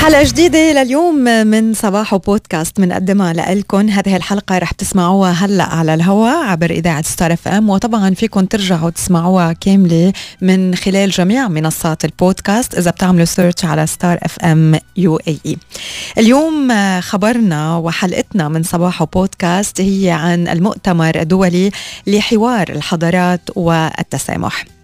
حلقة جديدة لليوم من صباح بودكاست بنقدمها لكم هذه الحلقة رح تسمعوها هلأ على الهواء عبر إذاعة ستار إف إم. وطبعا فيكم ترجعوا تسمعوها كاملة من خلال جميع منصات البودكاست إذا بتعملوا سيرش على ستار إف إم يو إي إي. اليوم خبرنا وحلقتنا من صباح بودكاست هي عن المؤتمر الدولي لحوار الحضارات والتسامح.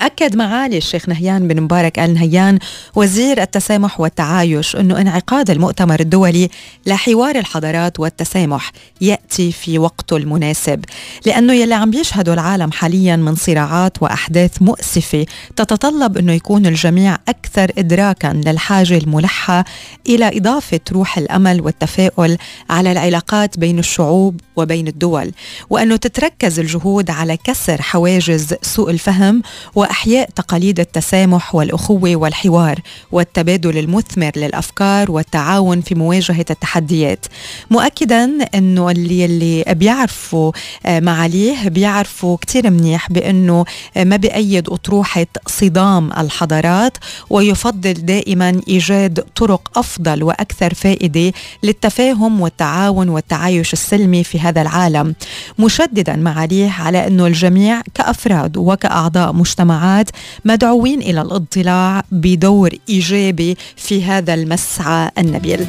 أكد معالي الشيخ نهيان بن مبارك آل نهيان وزير التسامح والتعايش أنه انعقاد المؤتمر الدولي لحوار الحضارات والتسامح يأتي في وقته المناسب لأنه يلي عم يشهده العالم حاليا من صراعات وأحداث مؤسفة تتطلب أنه يكون الجميع أكثر إدراكا للحاجة الملحة إلى إضافة روح الأمل والتفاؤل على العلاقات بين الشعوب وبين الدول وأنه تتركز الجهود على كسر حواجز سوء الفهم وأحياء تقاليد التسامح والأخوة والحوار والتبادل المثمر للأفكار والتعاون في مواجهة التحديات. مؤكدا انه اللي اللي بيعرفوا معاليه بيعرفوا كثير منيح بأنه ما بأيد أطروحة صدام الحضارات ويفضل دائما إيجاد طرق أفضل وأكثر فائدة للتفاهم والتعاون والتعايش السلمي في هذا العالم. مشددا معاليه على انه الجميع كأفراد وكأعضاء مجتمعات مدعوين إلى الاضطلاع بدور إيجابي في هذا المسعى النبيل.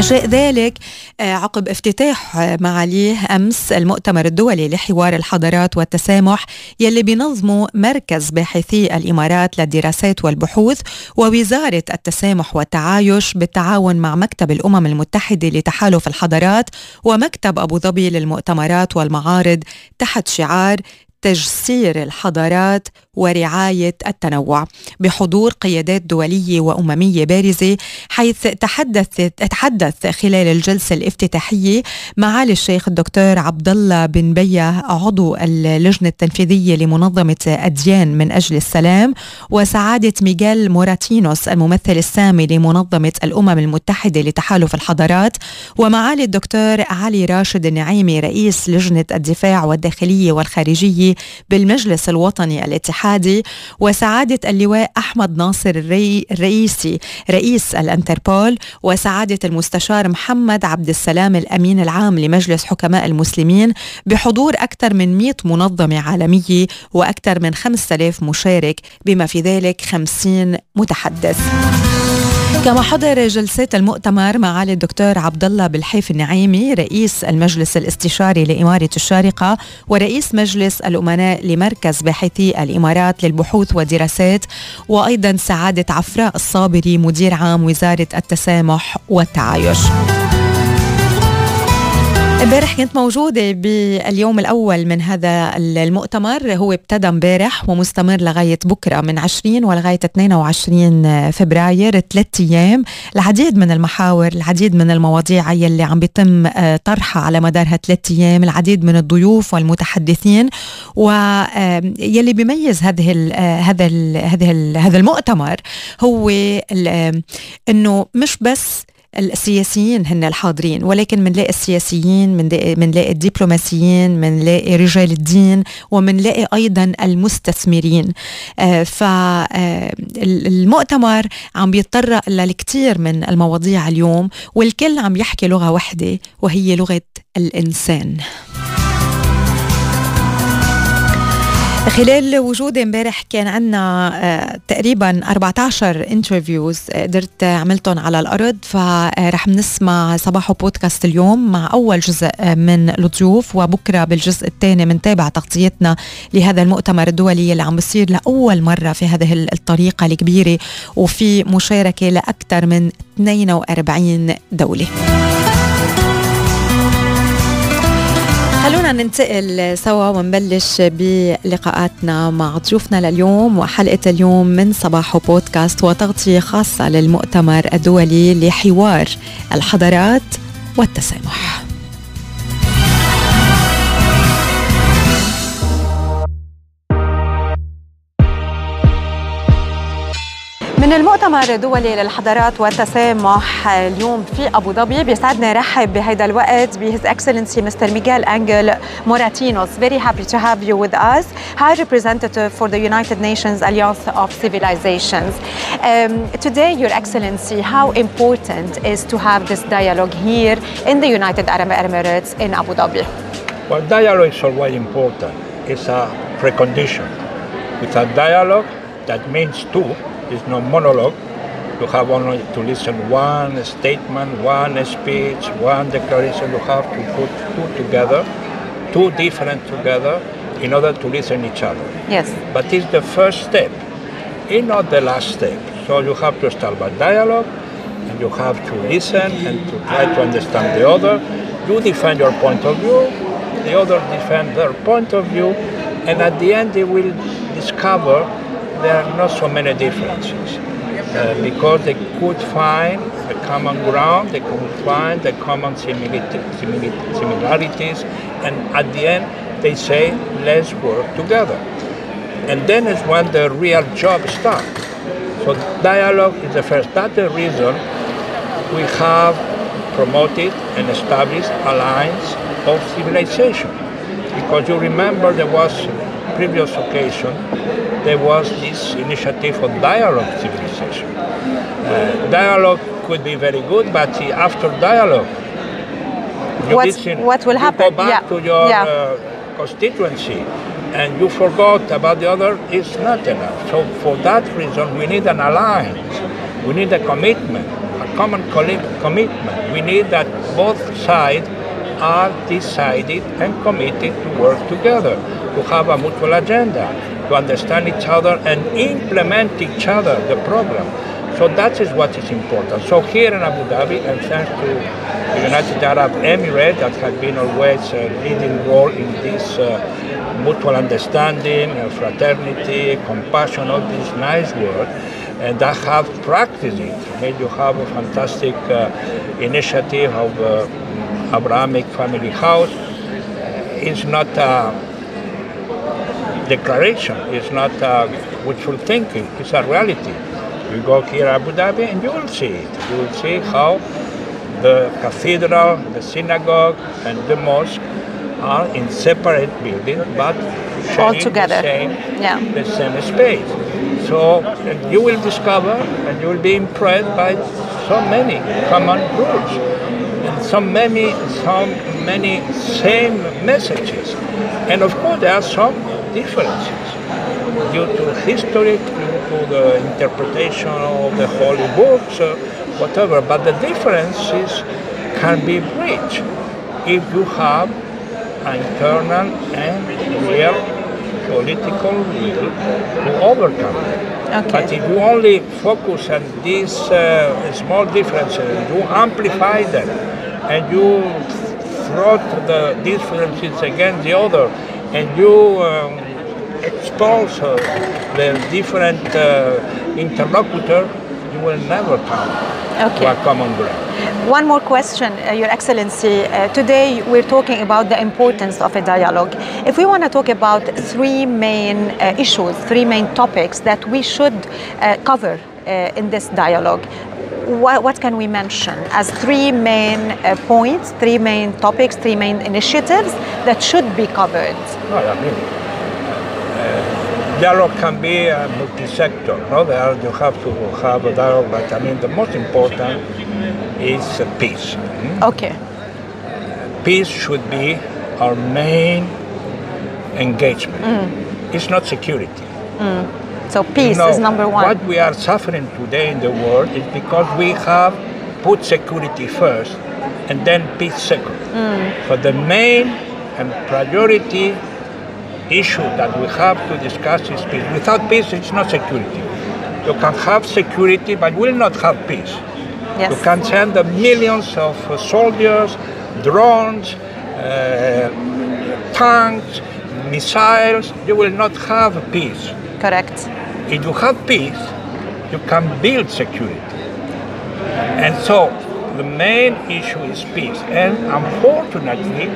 جاء ذلك عقب افتتاح معاليه أمس المؤتمر الدولي لحوار الحضارات والتسامح يلي بينظمه مركز باحثي الإمارات للدراسات والبحوث ووزارة التسامح والتعايش بالتعاون مع مكتب الأمم المتحدة لتحالف الحضارات ومكتب أبو ظبي للمؤتمرات والمعارض تحت شعار تجسير الحضارات ورعاية التنوع بحضور قيادات دولية وأممية بارزة حيث تحدث تحدث خلال الجلسة الافتتاحية معالي الشيخ الدكتور عبد الله بن بيه عضو اللجنة التنفيذية لمنظمة أديان من أجل السلام وسعادة ميغيل موراتينوس الممثل السامي لمنظمة الأمم المتحدة لتحالف الحضارات ومعالي الدكتور علي راشد النعيمي رئيس لجنة الدفاع والداخلية والخارجية بالمجلس الوطني الاتحادي وسعادة اللواء أحمد ناصر الري الرئيسي رئيس الانتربول وسعادة المستشار محمد عبد السلام الأمين العام لمجلس حكماء المسلمين بحضور أكثر من 100 منظمة عالمية وأكثر من 5000 مشارك بما في ذلك 50 متحدث. كما حضر جلسات المؤتمر معالي الدكتور عبد الله بالحيف النعيمي رئيس المجلس الاستشاري لإمارة الشارقة ورئيس مجلس الأمناء لمركز باحثي الإمارات للبحوث والدراسات وأيضا سعادة عفراء الصابري مدير عام وزارة التسامح والتعايش. امبارح كنت موجودة باليوم الأول من هذا المؤتمر. هو ابتدى امبارح ومستمر لغاية بكرة من 20 ولغاية 22 فبراير. ثلاث أيام العديد من المحاور العديد من المواضيع يلي عم بيتم طرحها على مدار ثلاث أيام العديد من الضيوف والمتحدثين ويلي بيميز هذه ال هذا ال هذا ال هذا المؤتمر هو إنه مش بس السياسيين هن الحاضرين ولكن منلاقي السياسيين منلاقي الدبلوماسيين منلاقي رجال الدين ومنلاقي أيضا المستثمرين. آه فالمؤتمر عم بيتطرق للكثير من المواضيع اليوم والكل عم يحكي لغة واحدة وهي لغة الإنسان. خلال وجودي امبارح كان عندنا تقريبا 14 انترفيوز قدرت عملتهم على الأرض فرح نسمع صباح بودكاست اليوم مع أول جزء من الضيوف وبكرة بالجزء الثاني بنتابع تغطيتنا لهذا المؤتمر الدولي اللي عم بصير لأول مرة في هذه الطريقة الكبيرة وفي مشاركة لأكثر من 42 دولة. خلونا ننتقل سوا ونبلش بلقاءاتنا مع ضيوفنا لليوم وحلقة اليوم من صباح بودكاست وتغطية خاصة للمؤتمر الدولي لحوار الحضارات والتسامح. المؤتمر الدولي للحضارات والتسامح اليوم في ابو ظبي بيسعدنا نرحب بهذا الوقت بهيز اكسلنسي مستر ميغيل انجل موراتينوس very happy to have you with us high representative for the United Nations Alliance of Civilizations um, today your excellency how important is to have this dialogue here in the United Arab Emirates in Abu Dhabi well dialogue is always important it's a precondition with a dialogue that means two is no monologue. You have only to listen one statement, one speech, one declaration. You have to put two together, two different together, in order to listen each other. Yes. But it's the first step, it's not the last step. So you have to start by dialogue, and you have to listen and to try to understand the other. You defend your point of view, the other defend their point of view, and at the end they will discover there are not so many differences uh, because they could find a common ground, they could find the common similarities, and at the end they say, let's work together. And then is when the real job starts. So dialogue is the first. That's the reason we have promoted and established alliance of civilization. Because you remember there was previous occasion there was this initiative of dialogue civilization. Uh, dialogue could be very good, but after dialogue, what will happen? go back yeah. to your yeah. uh, constituency and you forgot about the other, it's not enough. So for that reason, we need an alliance. We need a commitment, a common commitment. We need that both sides are decided and committed to work together, to have a mutual agenda to understand each other and implement each other the program. So that is what is important. So here in Abu Dhabi, and thanks to the United Arab Emirates that has been always a leading role in this uh, mutual understanding, uh, fraternity, compassion, all these nice words, and I have practiced it. Maybe you have a fantastic uh, initiative of uh, Abrahamic Family House. It's not a declaration. It's not uh, wishful thinking. It's a reality. You go here Abu Dhabi and you will see it. You will see how the cathedral, the synagogue, and the mosque are in separate buildings, but all together. The same, yeah. the same space. So you will discover and you will be impressed by so many common rules and so many, so many same messages. And of course, there are some differences due to history, due to the interpretation of the holy books, uh, whatever. But the differences can be bridged if you have an internal and real political will to overcome them. Okay. But if you only focus on these uh, small differences, you amplify them, and you throw the differences against the other, and you um, expose uh, the different uh, interlocutor, you will never come okay. to a common ground. One more question, uh, Your Excellency. Uh, today we're talking about the importance of a dialogue. If we want to talk about three main uh, issues, three main topics that we should uh, cover in this dialogue, what, what, can we mention as three main uh, points, three main topics, three main initiatives that should be covered? I mean, uh, dialogue can be a multi-sector. No? There you have to have a dialogue, but I mean, the most important is peace. Okay. Peace should be our main engagement. Mm. It's not security. Mm. So peace you know, is number one. What we are suffering today in the world is because we have put security first and then peace second. Mm. So the main and priority issue that we have to discuss is peace. Without peace, it's not security. You can have security, but will not have peace. Yes. You can send millions of soldiers, drones, uh, tanks, missiles. You will not have peace. Correct. If you have peace, you can build security. And so the main issue is peace. And unfortunately,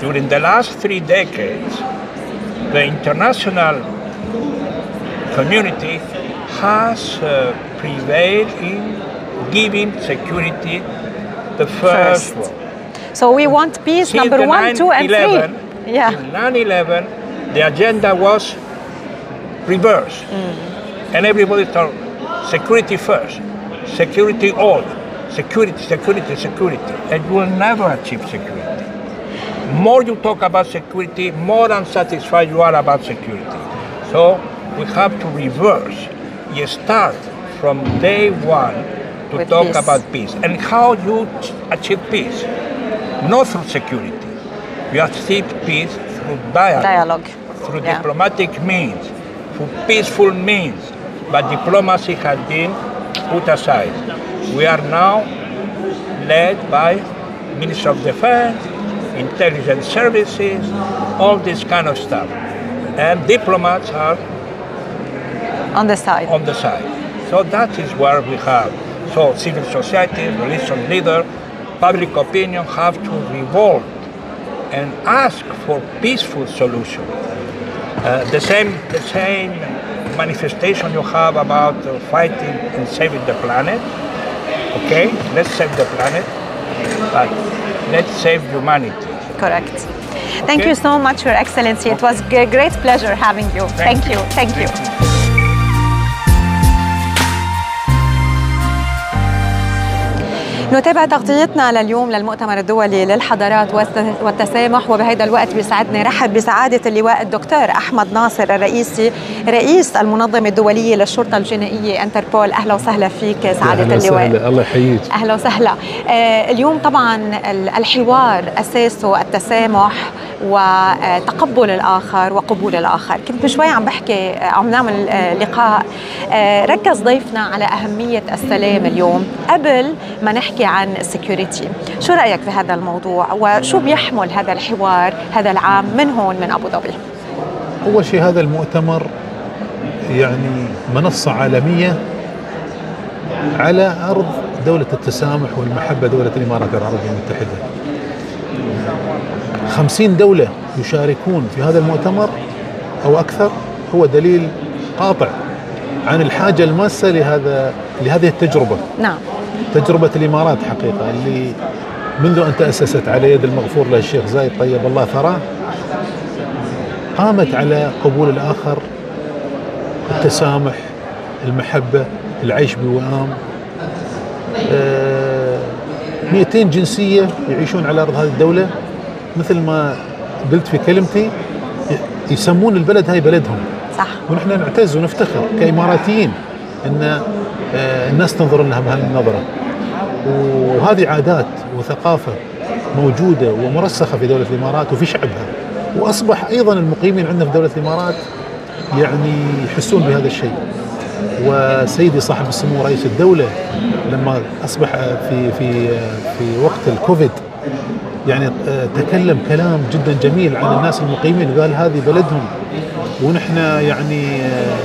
during the last three decades, the international community has uh, prevailed in giving security the first, First. one. So we want peace Since number one, two, and 9/11, three. Yeah. In 9/11, the agenda was reversed, Mm. and everybody thought security first, security all, security, security, security, and you will never achieve security. More you talk about security, more unsatisfied you are about security. So we have to reverse. You start from day one to With talk peace. about peace and how you achieve peace. Not through security. You achieve peace through dialogue, Dialogue. through Yeah. diplomatic means, through peaceful means. But diplomacy has been put aside. We are now led by Minister of Defense, intelligence services, all this kind of stuff. And diplomats are On the side. on the side. So that is where we have. So civil society, religious leader, public opinion have to revolt and ask for peaceful solution. Uh, the same, the same manifestation you have about uh, fighting and saving the planet. Okay, let's save the planet, but let's save humanity. Correct. Thank Okay. you so much, Your Excellency. It was a great pleasure having you. Thank, you. Thank you. نتابع تغطيتنا لليوم للمؤتمر الدولي للحضارات والت- والتسامح وبهذا الوقت بيسعدنا رحب بسعادة اللواء الدكتور أحمد ناصر الرئيسي رئيس المنظمة الدولية للشرطة الجنائية إنتربول. أهلا وسهلا فيك سعادة أهلا اللواء. وسهلا الله يحييك. أهلا وسهلا. آه، اليوم طبعا ال- الحوار أساسه التسامح وتقبل الآخر وقبول الآخر. كنت شوي عم بحكي آه، عم نعمل آه، لقاء. ركز ضيفنا على أهمية السلام اليوم. قبل ما نحكي عن السكيورتي شو رأيك في هذا الموضوع؟ وشو بيحمل هذا الحوار هذا العام من هون من أبو ظبي؟ أول شيء هذا المؤتمر يعني منصة عالمية على أرض دولة التسامح والمحبة دولة الإمارات العربية المتحدة. خمسين دولة يشاركون في هذا المؤتمر أو أكثر هو دليل قاطع عن الحاجة الماسة لهذا لهذه التجربة. نعم. تجربة الإمارات حقيقة اللي منذ أن تأسست على يد المغفور له الشيخ زايد طيب الله ثراه قامت على قبول الآخر التسامح المحبة العيش بوئام. آه، 200 جنسية يعيشون على أرض هذه الدولة. مثل ما قلت في كلمتي يسمون البلد هاي بلدهم. صح. ونحن نعتز ونفتخر كإماراتيين أن آه، الناس تنظر لها بهذه النظرة. وهذه عادات وثقافة موجودة ومرسخة في دولة الإمارات وفي شعبها. وأصبح أيضا المقيمين عندنا في دولة الإمارات يعني يحسون بهذا الشيء. وسيدي صاحب السمو رئيس الدولة لما أصبح في في في وقت الكوفيد يعني آه، تكلم كلام جدا جميل عن الناس المقيمين قال هذه بلدهم. ونحن يعني آه،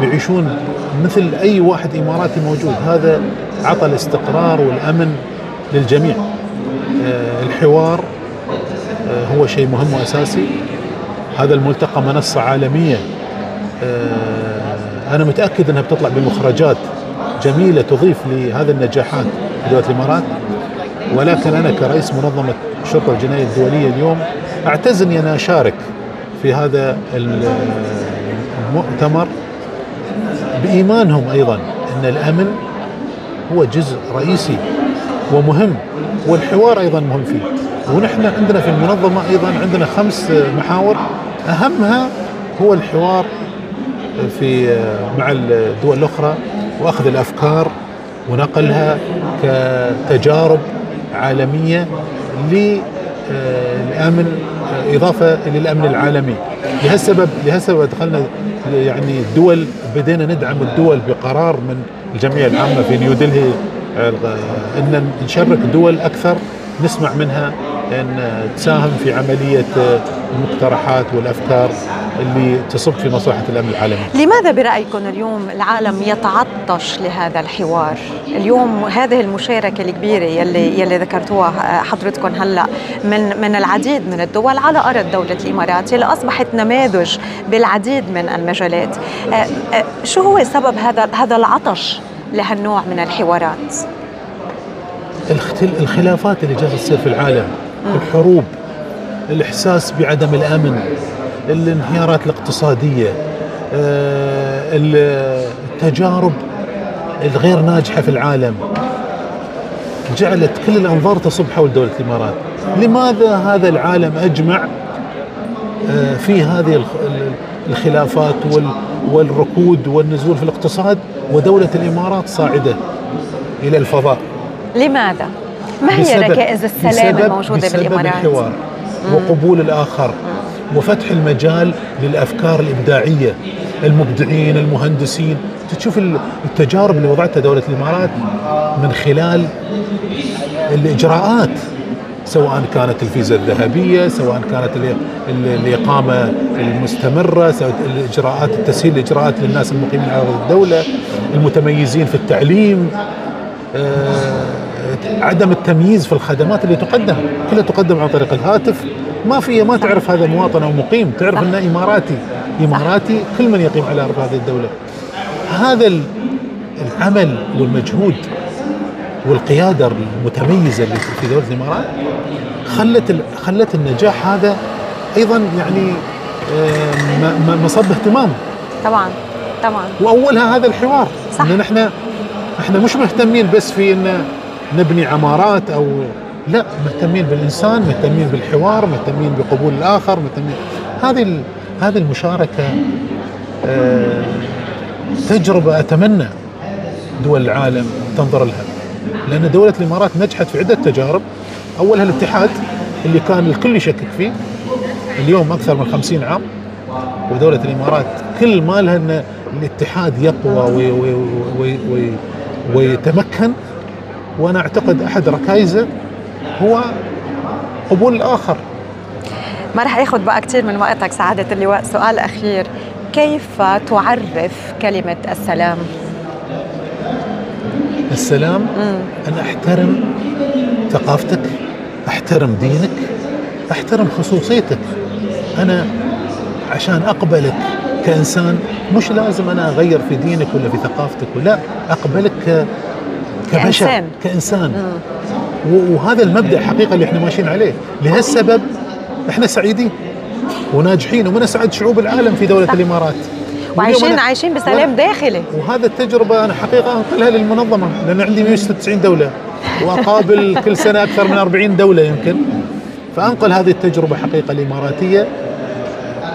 بيعيشون مثل أي واحد إماراتي موجود. هذا عطى الاستقرار والأمن للجميع. آه، الحوار آه، هو شيء مهم وأساسي. هذا الملتقى منصة عالمية. آه، أنا متأكد أنها بتطلع بمخرجات جميلة تضيف لهذه النجاحات دوله الإمارات. ولكن أنا كرئيس منظمة الشرطه الجنائيه الدولية اليوم اعتز اني أنا أشارك في هذا المؤتمر. بإيمانهم أيضا أن الأمن هو جزء رئيسي ومهم والحوار أيضا مهم فيه. ونحن عندنا في المنظمة أيضا عندنا خمس محاور. أهمها هو الحوار في مع الدول الأخرى وأخذ الأفكار ونقلها كتجارب عالمية للأمن إضافة للأمن العالمي. لهالسبب لهالسبب دخلنا يعني الدول بدينا ندعم الدول بقرار من الجمعية العامة في نيودلهي إن نشارك دول أكثر نسمع منها أن تساهم في عملية المقترحات والأفكار اللي تصب في مصلحة الأمن العالمي. لماذا برأيكم اليوم العالم يتعطش لهذا الحوار؟ اليوم هذه المشاركة الكبيرة يلي يلي ذكرتوها حضرتكم هلأ من من العديد من الدول على أرض دولة الإمارات يلي أصبحت نماذج بالعديد من المجالات. آه، آه، شو هو سبب هذا هذا العطش لهالنوع من الحوارات؟ الخلافات اللي جالسة تصير في العالم، الحروب، الإحساس بعدم الأمن، الانهيارات الاقتصادية آه، التجارب الغير ناجحة في العالم. جعلت كل الأنظار تصب حول دولة الإمارات. لماذا هذا العالم أجمع آه، في هذه الخلافات والركود والنزول في الاقتصاد ودولة الإمارات صاعدة إلى الفضاء؟ لماذا؟ ما هي ركائز السلام الموجودة بالإمارات؟ الحوار وقبول الآخر وفتح المجال للأفكار الإبداعية. المبدعين المهندسين. تشوف التجارب اللي وضعتها دولة الإمارات من خلال الإجراءات سواء كانت الفيزا الذهبية سواء كانت الإقامة المستمرة سواء الاجراءات التسهيل الاجراءات للناس المقيمين على الدولة المتميزين في التعليم. آه، عدم التمييز في الخدمات اللي تقدم. كلها تقدم عن طريق الهاتف. ما في ما تعرف هذا مواطن أو مقيم. تعرف إنه إماراتي. إماراتي كل من يقيم على أرض هذه الدولة. هذا العمل والمجهود والقيادة المتميزة اللي في دولة الإمارات خلت خلت النجاح هذا أيضا يعني مصب اهتمام. طبعا طبعا. وأولها هذا الحوار. صح. ان إحنا إحنا مش مهتمين بس في ان نبني عمارات أو لا مهتمين بالإنسان مهتمين بالحوار مهتمين بقبول الآخر مهتمين. هذه هذه المشاركة آه، تجربة أتمنى دول العالم تنظر لها. لأن دولة الإمارات نجحت في عدة تجارب. أولها الاتحاد اللي كان الكل يشكك فيه. اليوم أكثر من خمسين عام. ودولة الإمارات كل ما لها إن الاتحاد يقوى وي وي وي وي ويتمكن. وأنا أعتقد أحد ركائزه هو قبول الآخر ما رح ياخذ بقى كثير من وقتك سعادة اللواء سؤال أخير كيف تعرف كلمة السلام؟ السلام مم. أنا أحترم ثقافتك أحترم دينك أحترم خصوصيتك أنا عشان أقبلك كإنسان مش لازم أنا أغير في دينك ولا في ثقافتك ولا أقبلك كبشر كإنسان, كإنسان. مم. وهذا المبدأ حقيقه اللي إحنا ماشيين عليه لهالسبب إحنا سعيدين وناجحين ومن أسعد شعوب العالم في دولة. الإمارات وعايشين عايشين بسلام داخلي وهذا التجربة أنا حقيقة أنقلها للمنظمة لأن عندي 196 دولة وأقابل كل سنة أكثر من 40 دولة يمكن فأنقل هذه التجربة حقيقة الإماراتية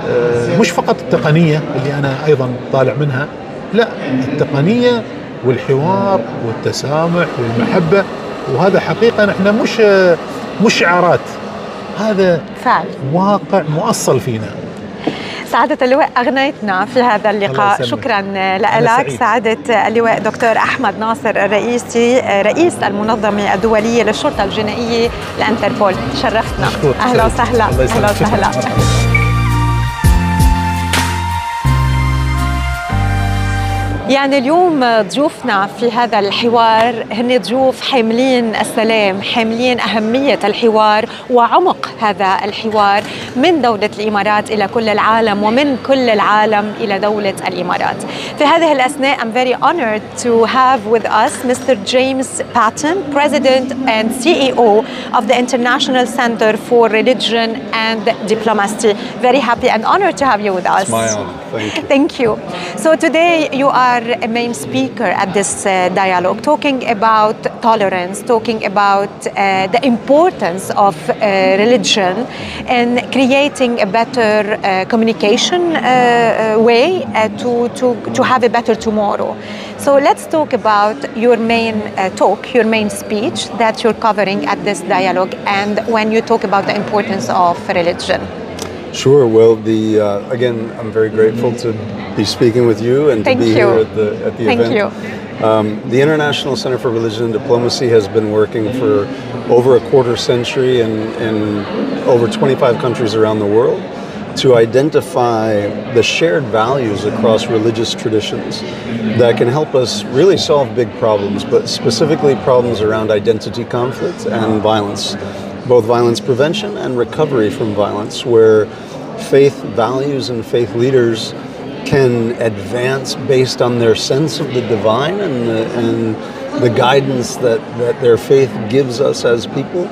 آه، مش فقط التقنية اللي أنا أيضا طالع منها لا التقنية والحوار والتسامح والمحبة. وهذا حقيقة إحنا مش مش شعارات هذا فعل واقع مؤصل فينا. سعادة اللواء أغنيتنا في هذا اللقاء. شكرا لك. سعادة اللواء دكتور أحمد ناصر الرئيسي رئيس المنظمة الدولية للشرطة الجنائية لأنتربول. شرفتنا. أهلا وسهلا. أهلا وسهلا. يعني اليوم ضيوفنا في هذا الحوار هن ضيوف حاملين السلام حاملين أهمية الحوار وعمق هذا الحوار من دولة الإمارات إلى كل العالم ومن كل العالم إلى دولة الإمارات في هذه الأثناء I'm very honored to have with us Mr. James Patton President and CEO of the International Center for Religion and Diplomacy very happy and honored to have you with us. It's my honor. Thank you. Thank you. So today you are a main speaker at this uh, dialogue, talking about tolerance, talking about uh, the importance of uh, religion in creating a better uh, communication uh, uh, way to, to, to have a better tomorrow. So let's talk about your main talk, your main speech that you're covering at this dialogue, and when you talk about the importance of religion. Sure. Well, the again, I'm very grateful to be speaking with you and Thank to be you. here at the at the Thank event. You. Um, the International Center for Religion and Diplomacy has been working for over a quarter century in, in over 25 countries around the world to identify the shared values across religious traditions that can help us really solve big problems, but specifically problems around identity conflict and violence, both violence prevention and recovery from violence, where faith values and faith leaders can advance based on their sense of the divine and the, and the guidance that, that their faith gives us as people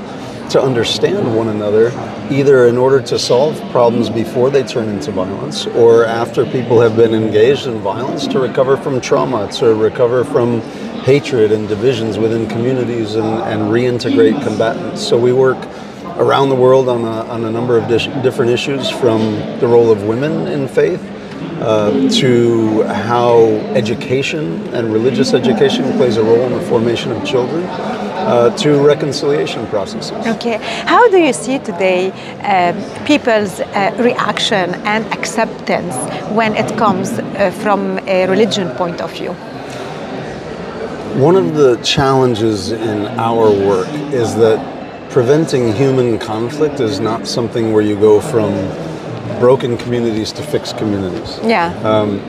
to understand one another, either in order to solve problems before they turn into violence, or after people have been engaged in violence to recover from trauma, to recover from hatred and divisions within communities and, and reintegrate combatants. So we work around the world on a, on a number of dis- different issues from the role of women in faith uh, to how education and religious education plays a role in the formation of children, uh, to reconciliation processes. Okay, how do you see today uh, people's uh, reaction and acceptance when it comes uh, from a religion point of view? One of the challenges in our work is that preventing human conflict is not something where you go from broken communities to fix communities. Yeah. Um,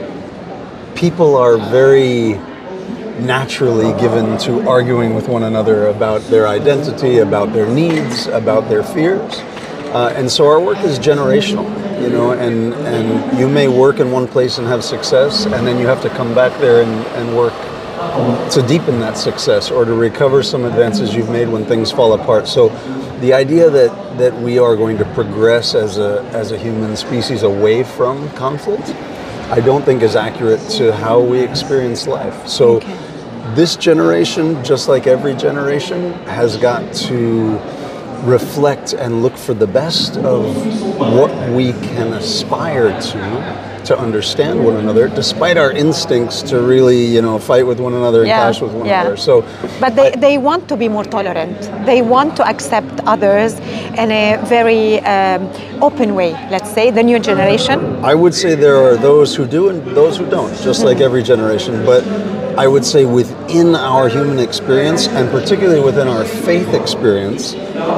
people are very naturally given to arguing with one another about their identity, about their needs, about their fears. Uh, and so our work is generational, you know, and, and you may work in one place and have success, and then you have to come back there and, and work to deepen that success or to recover some advances you've made when things fall apart. So the idea that, that we are going to progress as a, as a human species away from conflict, I don't think is accurate to how we experience life. So Okay. this generation, just like every generation, has got to reflect and look for the best of what we can aspire to to understand one another despite our instincts to really you know fight with one another and Yeah, clash with one yeah. another so But they, they want to be more tolerant. They want to accept others in a very um, open way, let's say, the new generation. I would say there are those who do and those who don't, just like every generation. But I would say within our human experience, and particularly within our faith experience,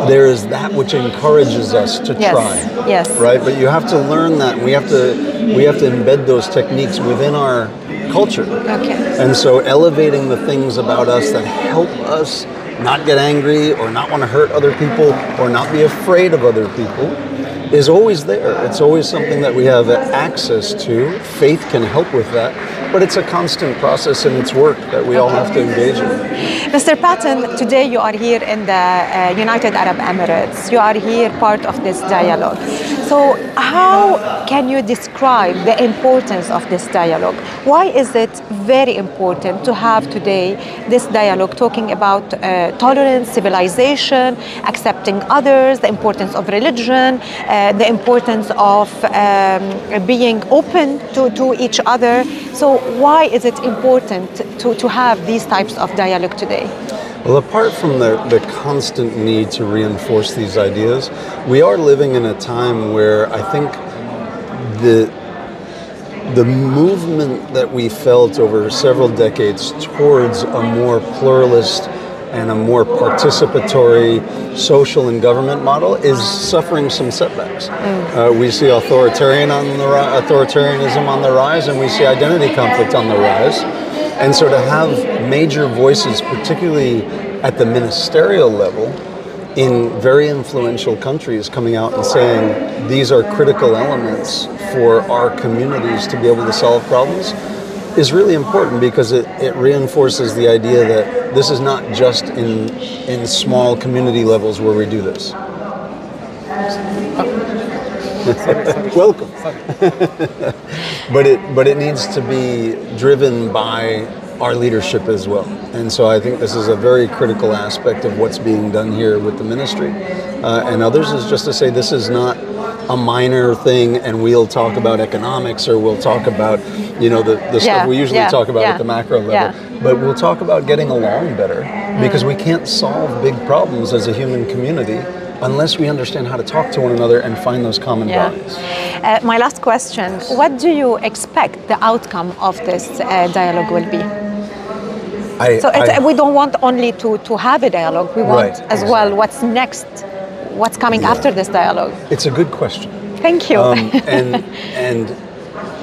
there is that which encourages us to Yes, try. yes. Right? But you have to learn that. We have to we have to embed those techniques within our culture. Okay. And so elevating the things about us that help us not get angry or not want to hurt other people or not be afraid of other people is always there. It's always something that we have access to. Faith can help with that, but it's a constant process and it's work that we all have to engage in. Mr. Patton, today you are here in the uh, United Arab Emirates. You are here part of this dialogue. So, how can you describe the importance of this dialogue? Why is it very important to have today this dialogue talking about uh, tolerance, civilization, accepting others, the importance of religion, uh, the importance of um, being open to, to each other? So, why is it important to, to have these types of dialogue today? Well, apart from the, the constant need to reinforce these ideas, we are living in a time where I think the the movement that we felt over several decades towards a more pluralist and a more participatory social and government model is suffering some setbacks. Uh, we see authoritarian on the ri- authoritarianism on the rise, and we see identity conflict on the rise. And so to have major voices, particularly at the ministerial level, in very influential countries coming out and saying these are critical elements for our communities to be able to solve problems is really important because it, it reinforces the idea that this is not just in in small community levels where we do this. Welcome. but it but it needs to be driven by our leadership as well. And so I think this is a very critical aspect of what's being done here with the ministry uh, and others is just to say this is not a minor thing and we'll talk about economics or we'll talk about you know the, the Yeah, stuff we usually yeah, talk about yeah, at the macro level but we'll talk about getting along better because we can't solve big problems as a human community unless we understand how to talk to one another and find those common Yeah. values. Uh, my last question What do you expect the outcome of this uh, dialogue will be? I- so it's, I- we don't want only to, to have a dialogue. We want Right, as well what's next, what's coming Yeah. after this dialogue. It's a good question. Thank you. Um, and and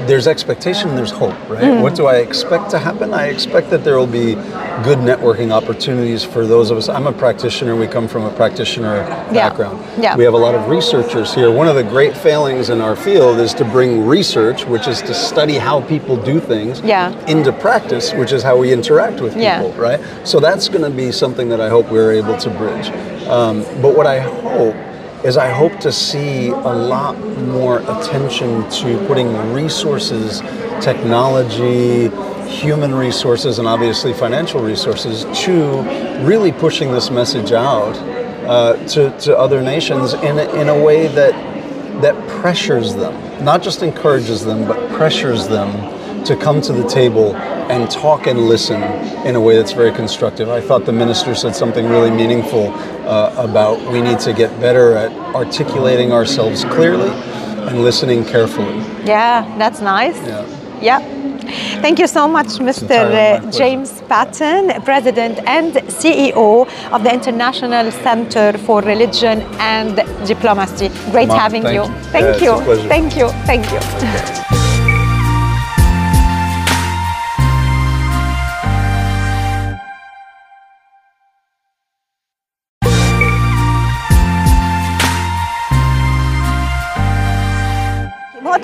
there's expectation, there's hope, right? Mm. What do I expect to happen? I expect that there will be good networking opportunities for those of us. I'm a practitioner. We come from a practitioner Yeah. background. Yeah. We have a lot of researchers here. One of the great failings in our field is to bring research, which is to study how people do things, Yeah. into practice, which is how we interact with Yeah. people, right? So that's going to be something that I hope we're able to bridge. Um, but what I hope is I hope to see a lot more attention to putting resources, technology, human resources, and obviously financial resources to really pushing this message out uh, to, to other nations in a, in a way that that pressures them, not just encourages them, but pressures them to come to the table and talk and listen in a way that's very constructive. I thought the minister said something really meaningful uh, about we need to get better at articulating ourselves clearly and listening carefully. yeah, that's nice. Yeah. Yeah. Thank you so much, Mr. pleasure. James Patton, President and CEO of the International Center for Religion and Diplomacy. Great Mom, having thank you. you. Thank Yeah, you. a pleasure. Thank you. Thank you.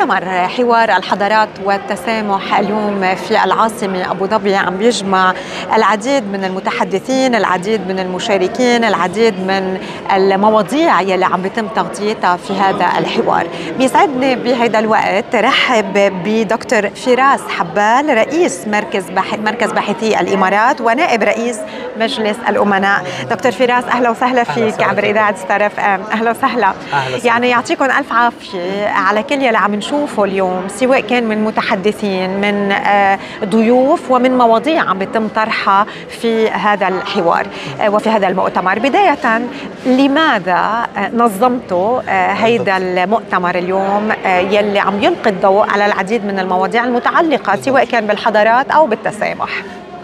مؤتمر حوار الحضارات والتسامح اليوم في العاصمة أبو ظبي. عم بيجمع العديد من المتحدثين العديد من المشاركين العديد من المواضيع يلي عم بيتم تغطيتها في هذا الحوار. بيسعدني بهذا الوقت رحب بدكتور فراس حبال رئيس مركز بح... مركز باحثي الإمارات ونائب رئيس مجلس الأمناء. دكتور فراس أهلا وسهلا فيك عبر. إذاعة ستار إم. أهلا وسهلا. أهلا. يعني يعطيكم ألف عافية على كل يلي عم نشوفه اليوم سواء كان من متحدثين من آه، ضيوف ومن مواضيع عم بيتم طرحها في هذا الحوار آه، وفي هذا المؤتمر. بداية لماذا آه، نظمتوا هيدا المؤتمر اليوم يلي عم يلقي الضوء على العديد من المواضيع المتعلقة سواء كان بالحضارات أو بالتسامح؟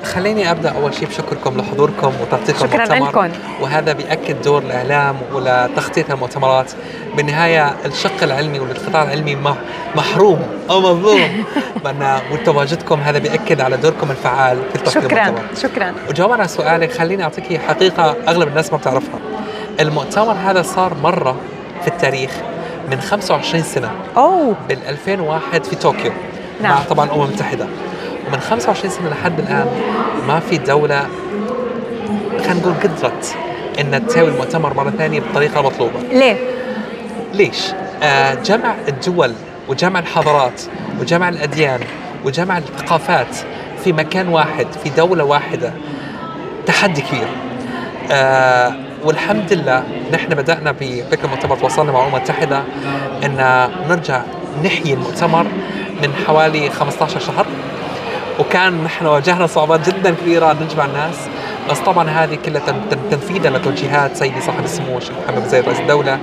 خليني أبدأ أول شيء بشكركم لحضوركم وتغطيتكم شكراً المؤتمر. لكم. وهذا بيأكد دور الإعلام ولتغطية المؤتمرات. بالنهاية الشق العلمي والقطاع العلمي محروم أو مظلوم. وتواجدكم هذا بيأكد على دوركم الفعال في تغطية شكرا المؤتمر. شكرا. وجوابا على سؤالك خليني أعطيك حقيقة أغلب الناس ما بتعرفها. المؤتمر هذا صار مرة في التاريخ من 25 سنة. أوه. بال 2001 في طوكيو. نعم. مع طبعا الامم المتحده ومن 25 سنة لحد الآن ما في دولة خلينا نقول قدرت إن تساوي المؤتمر مرة ثانية بالطريقة المطلوبه ليه؟ ليش؟ آه جمع الدول وجمع الحضارات وجمع الأديان وجمع الثقافات في مكان واحد في دولة واحدة تحدي كبير. آه والحمد لله نحن بدأنا بفكرة المؤتمر تواصلنا مع الأمم المتحدة أن نرجع نحيي المؤتمر من حوالي 15 شهر. وكان نحن واجهنا صعوبات جدا كبيرة أن نجمع الناس. بس طبعا هذه كلها تن- تن- تنفيذا لتوجيهات سيدي صاحب السمو الشيخ محمد زايد رئيس الدولة.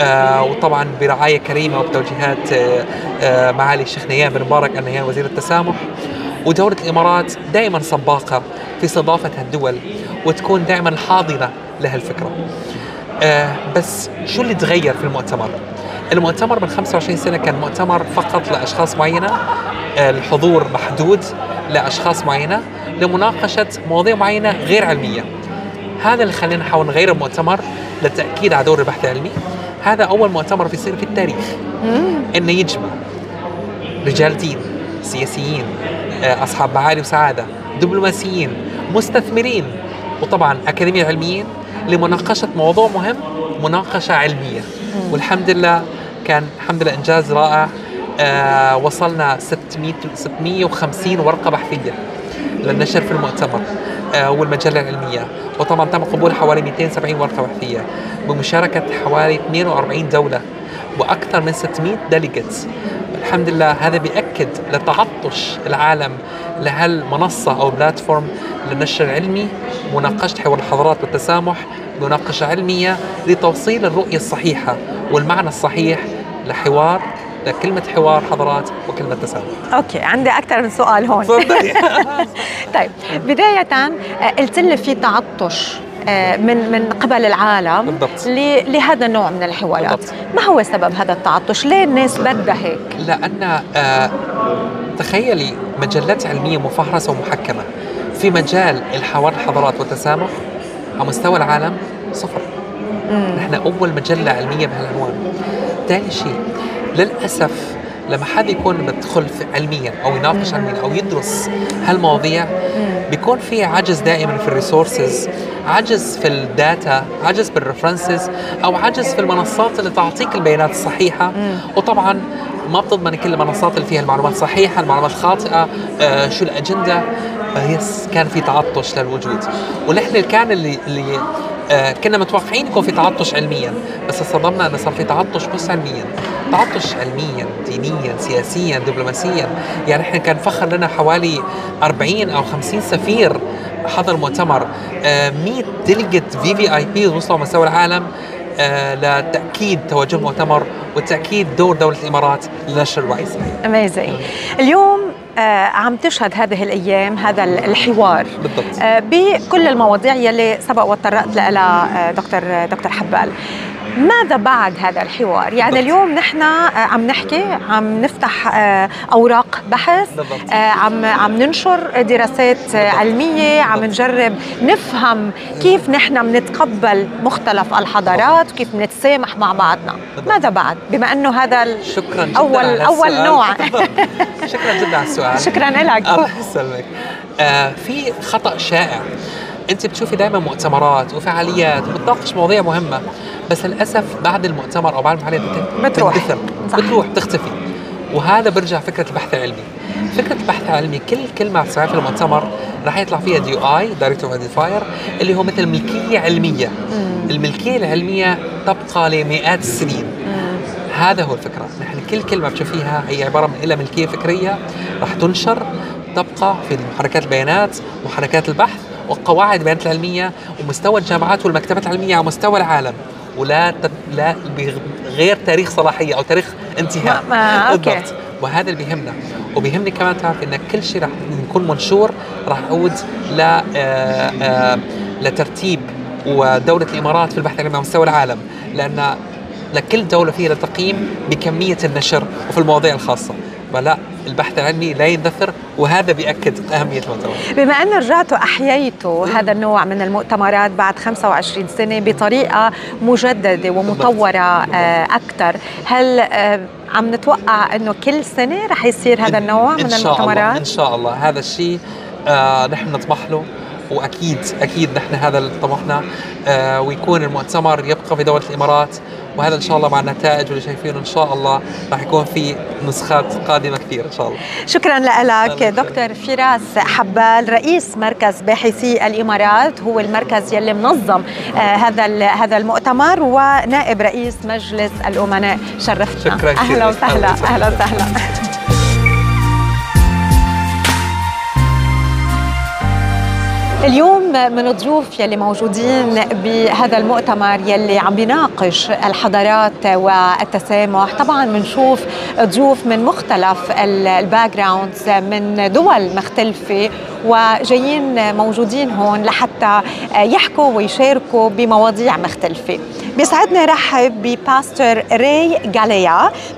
آه وطبعا برعاية كريمة وبتوجيهات آه آه معالي الشيخ نيان بن مبارك النهيان وزير التسامح. ودولة الإمارات دائما سباقة في استضافة هالدول وتكون دائما حاضنة لهالفكرة آه بس شو اللي تغير في المؤتمر؟ المؤتمر من 25 سنة كان مؤتمر فقط لأشخاص معينة آه الحضور محدود لأشخاص معينة لمناقشة مواضيع معينة غير علمية. هذا اللي خلينا نحاول نغير المؤتمر للتأكيد على دور البحث العلمي. هذا أول مؤتمر بيصير في التاريخ. إنه يجمع رجال دين سياسيين آه، أصحاب معالي وسعادة دبلوماسيين مستثمرين وطبعا أكاديميين علميين لمناقشة موضوع مهم مناقشة علمية. والحمد لله كان الحمد لله إنجاز رائع. آه وصلنا 600 650 ورقة بحثية للنشر في المؤتمر آه والمجلة العلمية. وطبعا تم قبول حوالي 270 ورقة بحثية بمشاركة حوالي 42 دولة وأكثر من 600 ديليجيتس الحمد لله هذا بيأكد لتعطش العالم لهالمنصة أو بلاتفورم للنشر العلمي مناقشة حوار الحضارات والتسامح مناقشة علمية لتوصيل الرؤية الصحيحة والمعنى الصحيح لحوار لكلمة حوار حضارات وكلمة تسامح. أوكي عندي أكثر من سؤال هون. طيب بداية آه، قلت لي في تعطش. من من قبل العالم بالضبط. لهذا النوع من الحوارات. بالضبط. ما هو سبب هذا التعطش؟ ليه الناس بدها هيك؟ لأن آه تخيلي مجلات علمية مفهرسه ومحكمة. في مجال الحوار الحضارات والتسامح على مستوى العالم صفر. نحن أول مجلة علمية بهالعنوان. ثاني شيء للأسف لما حد يكون بدخل علميا أو يناقش علميا أو يدرس هالمواضيع بيكون في عجز دائما في الريسورسز عجز في الداتا عجز بالريفرنسز أو عجز في المنصات اللي تعطيك البيانات الصحيحة. وطبعا ما بتضمن كل المنصات اللي فيها المعلومات صحيحة المعلومات خاطئة آه شو الأجندة. آه يس كان في تعطش للوجود. ونحن كان اللي اللي آه كنا متوقعين يكون في تعطش علميا بس صدمنا انه صار في تعطش بس علميا تعطش علميا دينيا سياسيا دبلوماسيا. يعني إحنا كان فخر لنا حوالي 40 أو 50 سفير حضر مؤتمر. آه 100 ديليجيت في في اي بي وصلوا مستوى العالم آه لتأكيد توجه المؤتمر وتأكيد دور دولة الإمارات لنشر الوعي اليوم عم تشهد هذه الأيام هذا ال- الحوار بالضبط. آه بكل المواضيع يلي سبق وتطرقت لها آه دكتور دكتور حبال ماذا بعد هذا الحوار؟ يعني بالضبط. اليوم نحن آه عم نحكي عم نفتح آه أوراق بحث بالضبط. آه عم عم ننشر دراسات علمية عم نجرب نفهم كيف نحن بنتقبل مختلف الحضارات وكيف بنتسامح مع بعضنا. ماذا بعد بما أنه هذا شكرا جدا أول على أول. نوع شكرا جدا على السؤال شكرا لك الله يسلمك آه في خطأ شائع انت بتشوفي دائما مؤتمرات وفعاليات وبتناقش مواضيع مهمة بس للأسف بعد المؤتمر أو بعد الفعاليه بت- بتروح. بتروح تختفي وهذا برجع فكرة البحث العلمي. فكرة البحث العلمي كل كلمة بتسمعها في المؤتمر راح يطلع فيها دي أي دايركتور ايدنتيفاير اللي هو مثل ملكية علمية. الملكية العلمية تبقى لمئات السنين. هذا هو الفكرة. نحن كل كلمة بتشوفيها هي عبارة من إلها ملكية فكرية راح تنشر تبقى في محركات البيانات محركات البحث وقواعد البيانات العلمية ومستوى الجامعات والمكتبات العلمية على مستوى العالم ولا تب... لا بغير تاريخ صلاحية أو تاريخ انتهاء. أوكي. بالضبط. وهذا اللي بيهمنا. وبيهمني كمان تعرف إن كل شيء راح يكون منشور راح يعود ل آه، آه، لترتيب ودولة الإمارات في البحث العلمي على مستوى العالم. لأن لكل دولة فيها تقييم بكمية النشر وفي المواضيع الخاصة. فلا البحث العلمي لا يندثر وهذا بيأكد أهمية المؤتمر. بما أن رجعتوا أحييتوا هذا النوع من المؤتمرات بعد 25 سنة بطريقة مجددة ومطورة آه، أكثر. هل آه، عم نتوقع أنه كل سنة رح يصير هذا النوع إن من شاء الله إن المؤتمرات؟ شاء الله. هذا الشيء آه نحن نطمح له وأكيد أكيد نحن هذا اللي طموحنا آه ويكون المؤتمر يبقى في دولة الإمارات. وهذا إن شاء الله مع النتائج واللي شايفينه إن شاء الله راح يكون في نسخات قادمة كثير إن شاء الله. شكرا لك دكتور فراس حبال رئيس مركز باحثي الإمارات هو المركز يلي منظم آه هذا هذا المؤتمر ونائب رئيس مجلس الأمناء. شرفتنا. شكراً. أهلا وسهلاً. أهلا وسهلا. اليوم من الضيوف يلي موجودين بهذا المؤتمر يلي عم بيناقش الحضارات والتسامح. طبعا بنشوف ضيوف من مختلف الباك جراوندز من دول مختلفة وجايين موجودين هون لحتى يحكوا ويشاركوا بمواضيع مختلفة. بيسعدنا رحب بباستر ري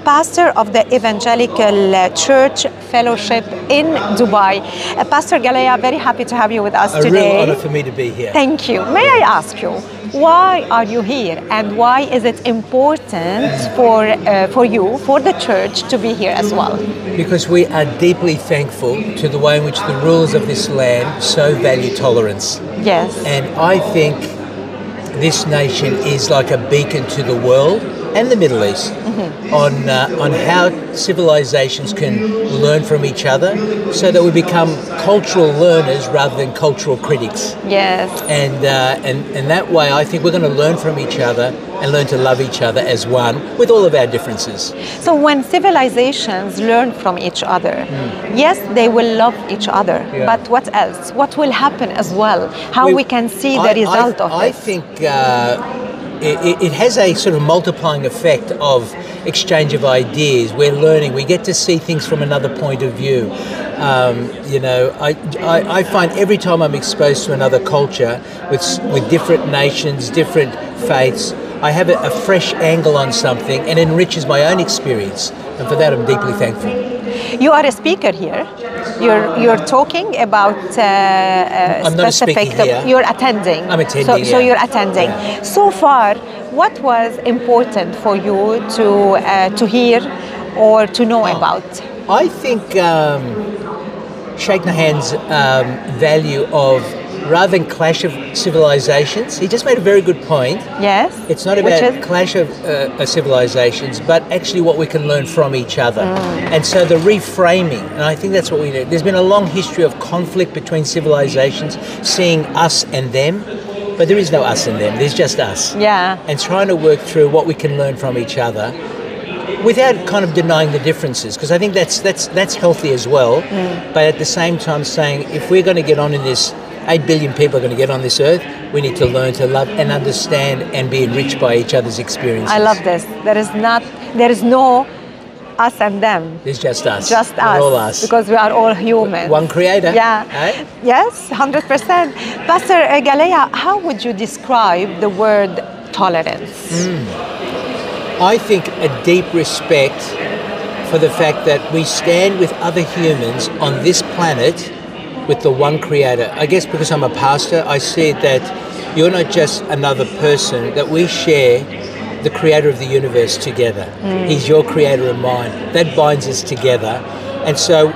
pastor of the Evangelical Church Fellowship in Dubai. Uh, Pastor Galea, very happy to have you with us A real today. honor for me to be here. Thank you. May I ask you, why are you here and why is it important for, uh, for you, for the church, to be here as well? Because we are deeply thankful to the way in which the rulers of this land so value tolerance. Yes. And I think this nation is like a beacon to the world and the Middle East on, uh, on how civilizations can learn from each other so that we become cultural learners rather than cultural critics. Yes. And, uh, and, and that way, I think we're going to learn from each other and learn to love each other as one with all of our differences. So when civilizations learn from each other, yes, they will love each other. Yeah. But what else? What will happen as well? How we, can see the I- result I, of I this? think uh, it, it has a sort of multiplying effect of exchange of ideas. We're learning. We get to see things from another point of view. Um, you know, I, I, I find every time I'm exposed to another culture with with different nations, different faiths, I have a, a fresh angle on something and enriches my own experience. And for that, I'm deeply thankful. You are a speaker here. You're you're talking about uh, uh, I'm not a specific. You're attending. I'm attending, So, so you're attending. Yeah. So far, what was important for you to uh, to hear or to know Oh. about? I think um, Sheikh Nahyan's um, value of rather than clash of civilizations, he just made a very good point. Yes. It's not about clash of uh, uh, civilizations, but actually what we can learn from each other. And so the reframing, and I think that's what we need. There's been a long history of conflict between civilizations, seeing us and them, but there is no us and them. There's just us. Yeah. And trying to work through what we can learn from each other without kind of denying the differences because I think that's that's that's healthy as well but at the same time saying if we're going to get on in this 8 billion people are going to get on this earth we need to learn to love and understand and be enriched by each other's experiences I love this. There is not. There is no us and them. It's just us Just We're us. all us Because we are all human. one creator Yeah. Yes, 100%. Pastor Galea, how would you describe the word tolerance? Hmm. I think a deep respect for the fact that we stand with other humans on this planet with the one creator. I guess because I'm a pastor, I see that you're not just another person, that we share the creator of the universe together. He's your creator and mine. That binds us together. And so,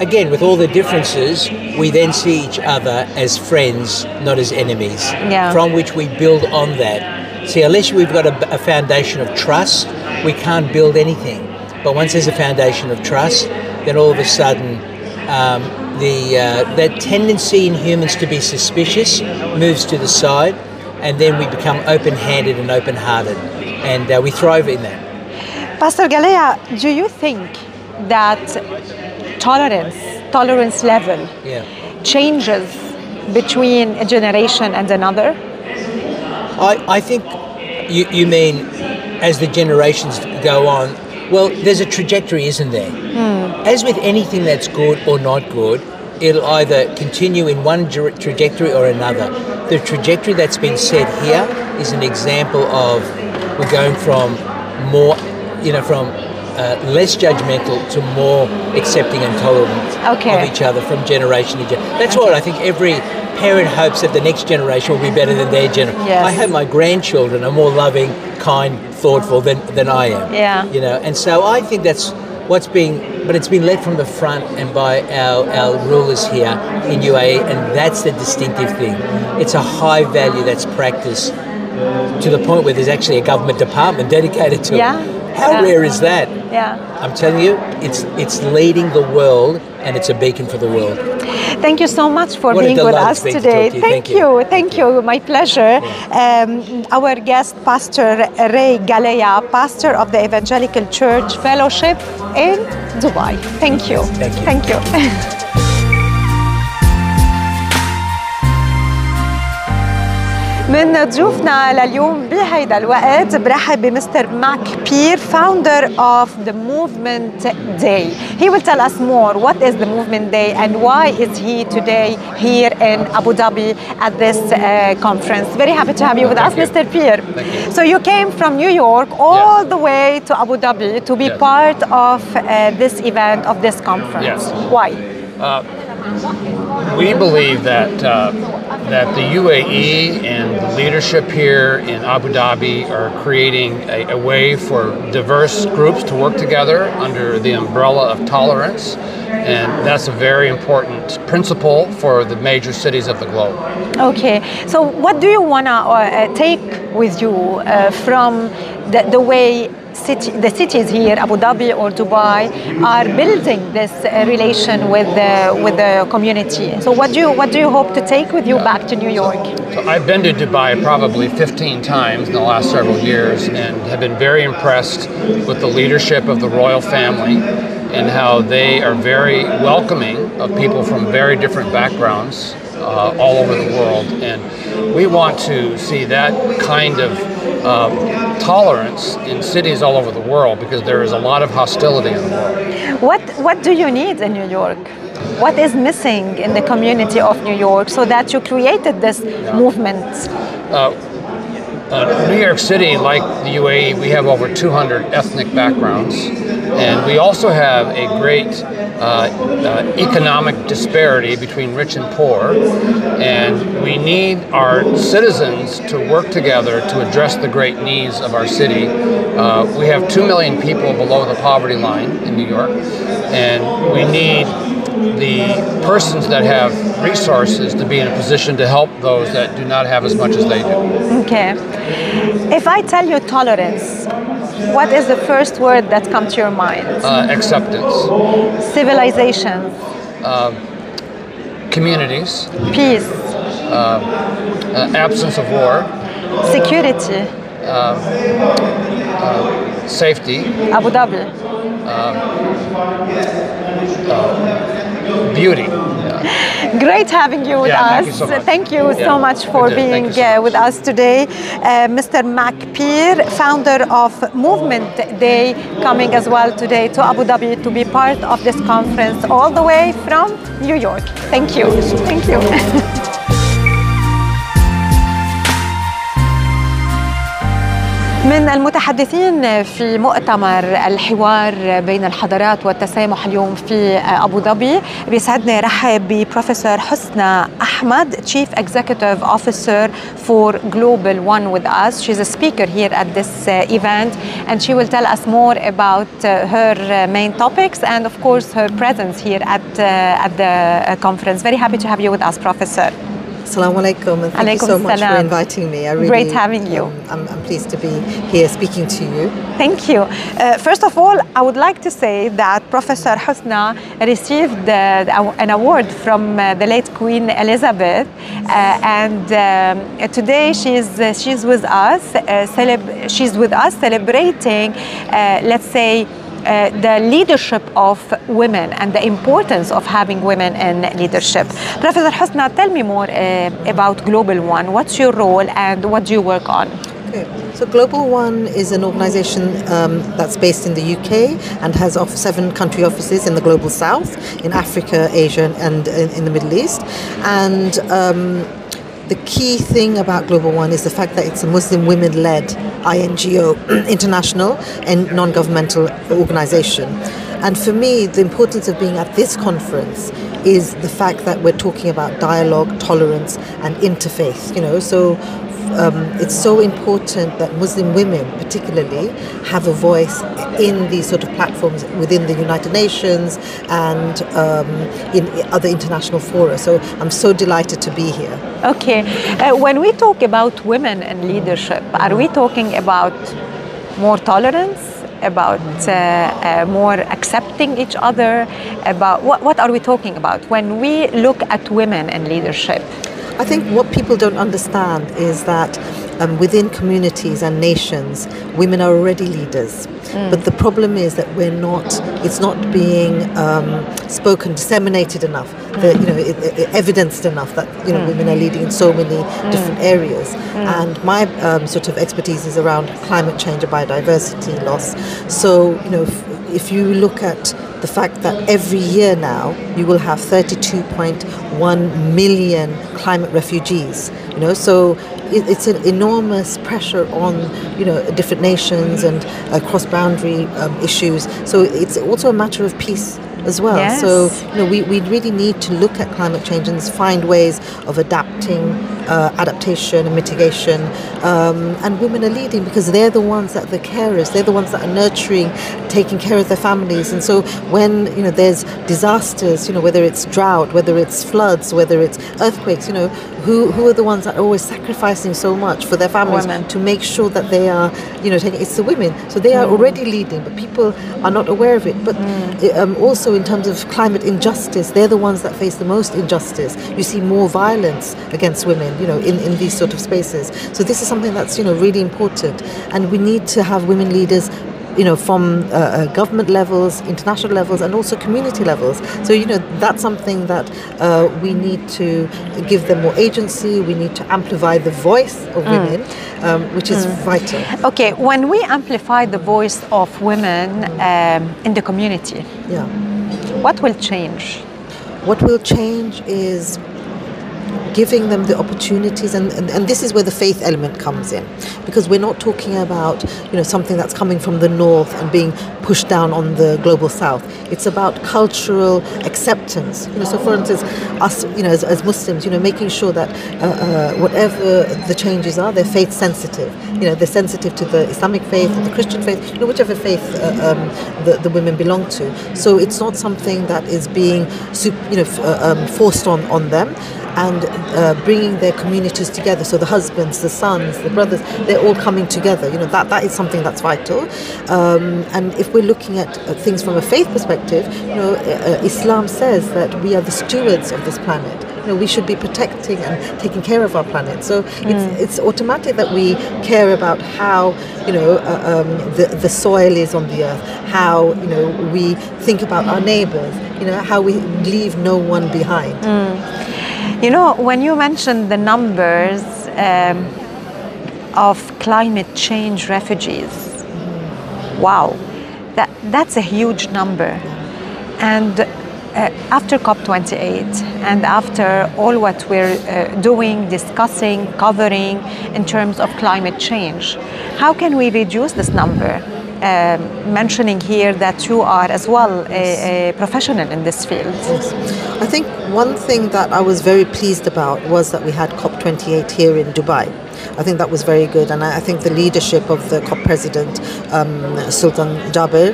again, with all the differences, we then see each other as friends, not as enemies, Yeah. from which we build on that. See, unless we've got a, a foundation of trust, we can't build anything. But once there's a foundation of trust, then all of a sudden, um, the uh, that tendency in humans to be suspicious moves to the side, and then we become open-handed and open-hearted, and uh, we thrive in that. Pastor Galea, do you think that tolerance, tolerance level, Yeah. changes between a generation and another? I, I think you, you mean as the generations go on, well, there's a trajectory, isn't there? As with anything that's good or not good, it'll either continue in one tra- trajectory or another. The trajectory that's been set here is an example of we're going from more, you know, from uh, less judgmental to more accepting and tolerant Okay. of each other from generation to generation. That's what I think every parent hopes that the next generation will be better than their generation. Yes. I hope my grandchildren are more loving, kind, thoughtful than, than I am. Yeah. You know, and so I think that's what's being, but it's been led from the front and by our, our rulers here in UAE, and that's the distinctive thing. It's a high value that's practiced to the point where there's actually a government department dedicated to Yeah. it. How Yeah. rare is that? Yeah. I'm telling you, it's it's leading the world, and it's a beacon for the world. Thank you so much for What being with us today. to. Thank, Thank you. Thank you. My pleasure. Um, our guest, Pastor Ray Galea, pastor of the Evangelical Church Fellowship in Dubai. Thank you. Thank you. Thank you. من ضيوفنا لليوم بهيدا الوقت برحب بمستر ماك بير founder of the Movement Day. He will tell us more what is the Movement Day and why is he today here in Abu Dhabi at this uh, conference. Very happy to have you with us. Mr. Pier. So you came from New York all the way to Abu Dhabi to be part of uh, this event, of this conference. Yes. Why? We believe that uh, that the UAE and the leadership here in Abu Dhabi are creating a, a way for diverse groups to work together under the umbrella of tolerance, and that's a very important principle for the major cities of the globe. Okay, so what do you want to uh, take with you uh, from the, the way city, the cities here, Abu Dhabi or Dubai, are building this uh, relation with the, with the community? So what do you what do you hope to take with you back to New York? So I've been to Dubai probably 15 times in the last several years and have been very impressed with the leadership of the royal family and how they are very welcoming of people from very different backgrounds uh, all over the world. And we want to see that kind of um, tolerance in cities all over the world because there is a lot of hostility in the world. What What do you need in New York? What is missing in the community of New York so that you created this movement? uh, New York City, like the UAE, we have over 200 ethnic backgrounds, and we also have a great uh, uh, economic disparity between rich and poor. And we need our citizens to work together to address the great needs of our city. Uh, we have 2 million people below the poverty line in New York, and we need the persons that have resources to be in a position to help those that do not have as much as they do. Okay. If I tell you tolerance, what is the first word that comes to your mind? Uh, acceptance, Civilization, um, communities, peace, um, uh, absence of war, security, um, uh, safety, Abu Dhabi. Uh, beauty. Great having you with Yeah, us. thank you so much. Thank you Yeah, so much for we did. Thank being so much. with us today. Uh, Mr. Mac Pier, founder of Movement Day, coming as well today to Abu Dhabi to be part of this conference all the way from New York. Thank you. Thank you. من المتحدثين في مؤتمر الحوار بين الحضارات والتسامح اليوم في ابو ظبي بيسعدني رحب ببروفيسور حسنى احمد Chief Executive Officer for Global One with us. She's a speaker here at this uh, event and she will tell us more about uh, her uh, main topics and of course her presence here at uh, at the uh, conference. Very happy to have you with us, Professor. Assalamu alaikum, and thank Alaikum you so much salam. for inviting me. I really, Great having you. um, I'm, I'm pleased to be here speaking to you. Thank you. Uh, first of all, I would like to say that Professor Husna received uh, an award from uh, the late Queen Elizabeth, uh, and um, today she's uh, she's with us. Uh, she's with us celebrating, let's say. Uh, the leadership of women and the importance of having women in leadership. Professor Husna, tell me more uh, about Global One. What's your role and what do you work on? So Global One is an organization um, that's based in the UK and has off seven country offices in the global south, in Africa, Asia, and in, in the Middle East. And um, the key thing about Global One is the fact that it's a Muslim women led INGO, international and non governmental organization. And for me, the importance of being at this conference is the fact that we're talking about dialogue, tolerance, and interfaith. You know, so um, it's so important that Muslim women, particularly, have a voice in these sort of platforms within the United Nations and um, in other international fora. So I'm so delighted to be here. Okay. Uh, when we talk about women and leadership, are we talking about more tolerance? About uh, uh, more accepting each other? About what, what are we talking about when we look at women in leadership? I think what people don't understand is that um, within communities and nations, women are already leaders. But the problem is that we're not. It's not being um, spoken, disseminated enough. The, you know, it, it- evidenced enough that you know women are leading in so many different areas. And my um, sort of expertise is around climate change and biodiversity loss. So you know, if you look at the fact that every year now you will have 32.1 million climate refugees you know? So it, it's an enormous pressure on you know different nations and uh, cross-boundary um, issues. So it's also a matter of peace as well. Yes. so you know we, we really need to look at climate change and find ways of adapting uh, adaptation and mitigation. Um, and women are leading because they're the ones that are the carers. They're the ones that are nurturing taking care of their families. And so when you know there's disasters you know whether it's drought whether it's floods whether it's earthquakes you know who, who are the ones that are always sacrificing so much for their families Women. to make sure that they are you know taking it's the women. So they are mm. already leading but people are not aware of it. But mm. eh, um, also in terms of climate injustice they're the ones that face the most injustice. You see more violence against women you know in, in these sort of spaces. So this is something that's you know really important. And we need to have women leaders you know, from uh, uh, government levels, international levels, and also community levels. So, you know, that's something that uh, we need to give them more agency. We need to amplify the voice of women, um, which is vital. Okay, when we amplify the voice of women um, in the community, Yeah. what will change? What will change is giving them the opportunities and, and, and this is where the faith element comes in because we're not talking about you know something that's coming from the north and being pushed down on the global south. It's about cultural acceptance. You know so for instance us you know as, as muslims you know making sure that uh, uh, whatever the changes are they're faith sensitive. You know they're sensitive to the islamic faith the christian faith you know whichever faith uh, um, the, the women belong to. So it's not something that is being you know uh, um, forced on on them and uh, bringing their communities together. So the husbands, the sons, the brothers, they're all coming together. You know that that is something that's vital. Um, and if we're looking at uh, things from a faith perspective, you know, uh, uh, Islam says that we are the stewards of this planet. You know, we should be protecting and taking care of our planet. So it's, it's automatic that we care about how you know uh, um, the the soil is on the earth, how you know we think about our neighbors, you know how we leave no one behind. You know, when you mentioned the numbers um, of climate change refugees, wow, that, that's a huge number. And uh, after COP28 and after all what we're uh, doing, discussing, covering in terms of climate change, how can we reduce this number? Um, mentioning here that you are as well a, a professional in this field. I think one thing that I was very pleased about was that we had COP28 here in Dubai. I think that was very good, and I I think the leadership of the COP president, um, Sultan Jaber,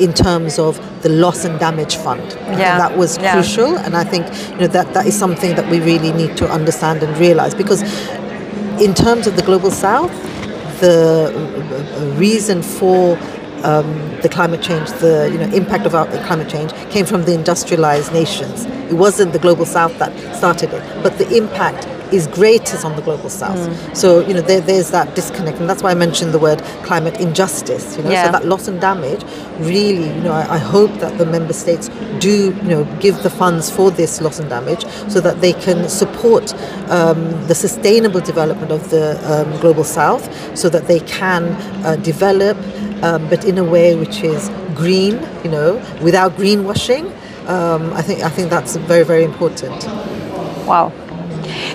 in terms of the loss and damage fund, yeah. that was yeah. crucial, and I think you know that that is something that we really need to understand and realize because, in terms of the global south, the uh, reason for um, the climate change, the you know impact of our climate change came from the industrialized nations. It wasn't the global south that started it, but the impact is greatest on the global south. So you know there, there's that disconnect, and that's why I mentioned the word climate injustice. You know, Yeah. so that loss and damage really, you know, I, I hope that the member states do you know give the funds for this loss and damage so that they can support um, the sustainable development of the um, global south, so that they can uh, develop, um, but in a way which is green, you know, without greenwashing. Um, I think I think that's very very important. Wow.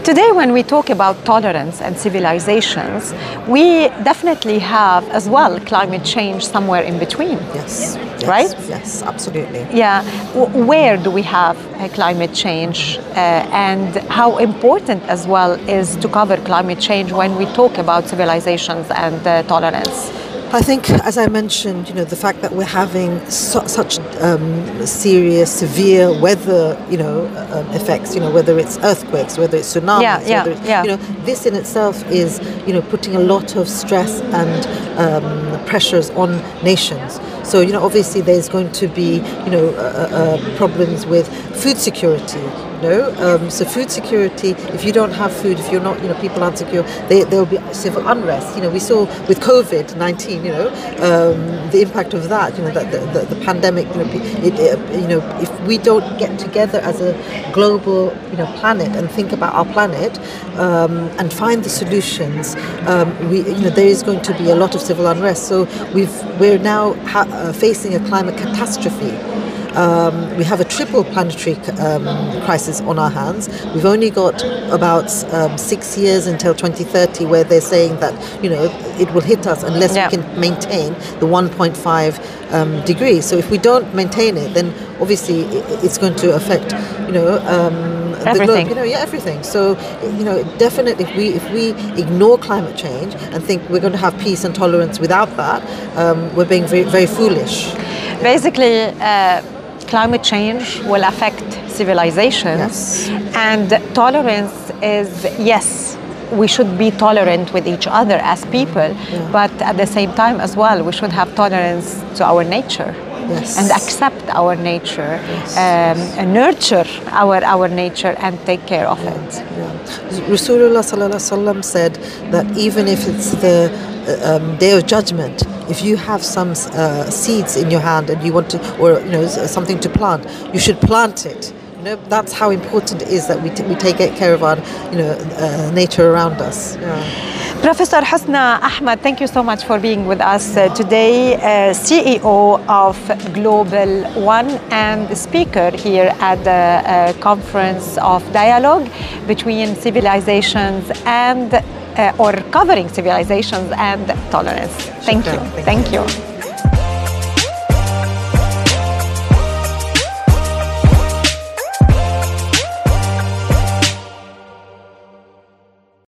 Today, when we talk about tolerance and civilizations, we definitely have as well climate change somewhere in between. Yes. yes Right? Yes, absolutely. Yeah, where do we have uh, climate change uh, and how important as well is to cover climate change when we talk about civilizations and uh, tolerance? I think, as I mentioned, you know, the fact that we're having su- such um, serious, severe weather, you know, um, effects, you know, whether it's earthquakes, whether it's tsunamis, Yeah, yeah, whether it's, yeah. you know, this in itself is, you know, putting a lot of stress and um, pressures on nations. So, you know, obviously there's going to be, you know, uh, uh, problems with food security. Know, um, so food security. If you don't have food, if you're not, you know, people aren't secure, they, there will be civil unrest. You know, we saw with COVID nineteen. You know, um, the impact of that. You know, that the, the, the pandemic. You know, it, it, you know, if we don't get together as a global, you know, planet and think about our planet um, and find the solutions, um, we, you know, there is going to be a lot of civil unrest. So we've we're now ha- uh, facing a climate catastrophe. Um, we have a triple planetary um, crisis on our hands. We've only got about um, six years until 2030, where they're saying that you know it will hit us unless Yeah. we can maintain the 1.5 um, degrees. So if we don't maintain it, then obviously it's going to affect you know um, the Everything. globe. You know, yeah, everything. So you know, definitely, if we if we ignore climate change and think we're going to have peace and tolerance without that, um, we're being very very foolish. Basically, uh, climate change will affect civilizations, Yes. and tolerance is yes. We should be tolerant with each other as people, but at the same time as well, we should have tolerance to our nature Yes. and accept our nature, um, and nurture our our nature and take care of it. Yeah. Rasulullah sallallahu said that even if it's the uh, um, day of judgment, if you have some uh, seeds in your hand and you want to, or you know, something to plant, you should plant it. You know, that's how important it is that we, t- we take care of our, you know, uh, nature around us. Yeah. Professor Husna Ahmad, thank you so much for being with us uh, today, uh, CEO of Global One and speaker here at the uh, conference of dialogue between civilizations and uh, or covering civilizations and tolerance. Thank you. Thank you. Thank you.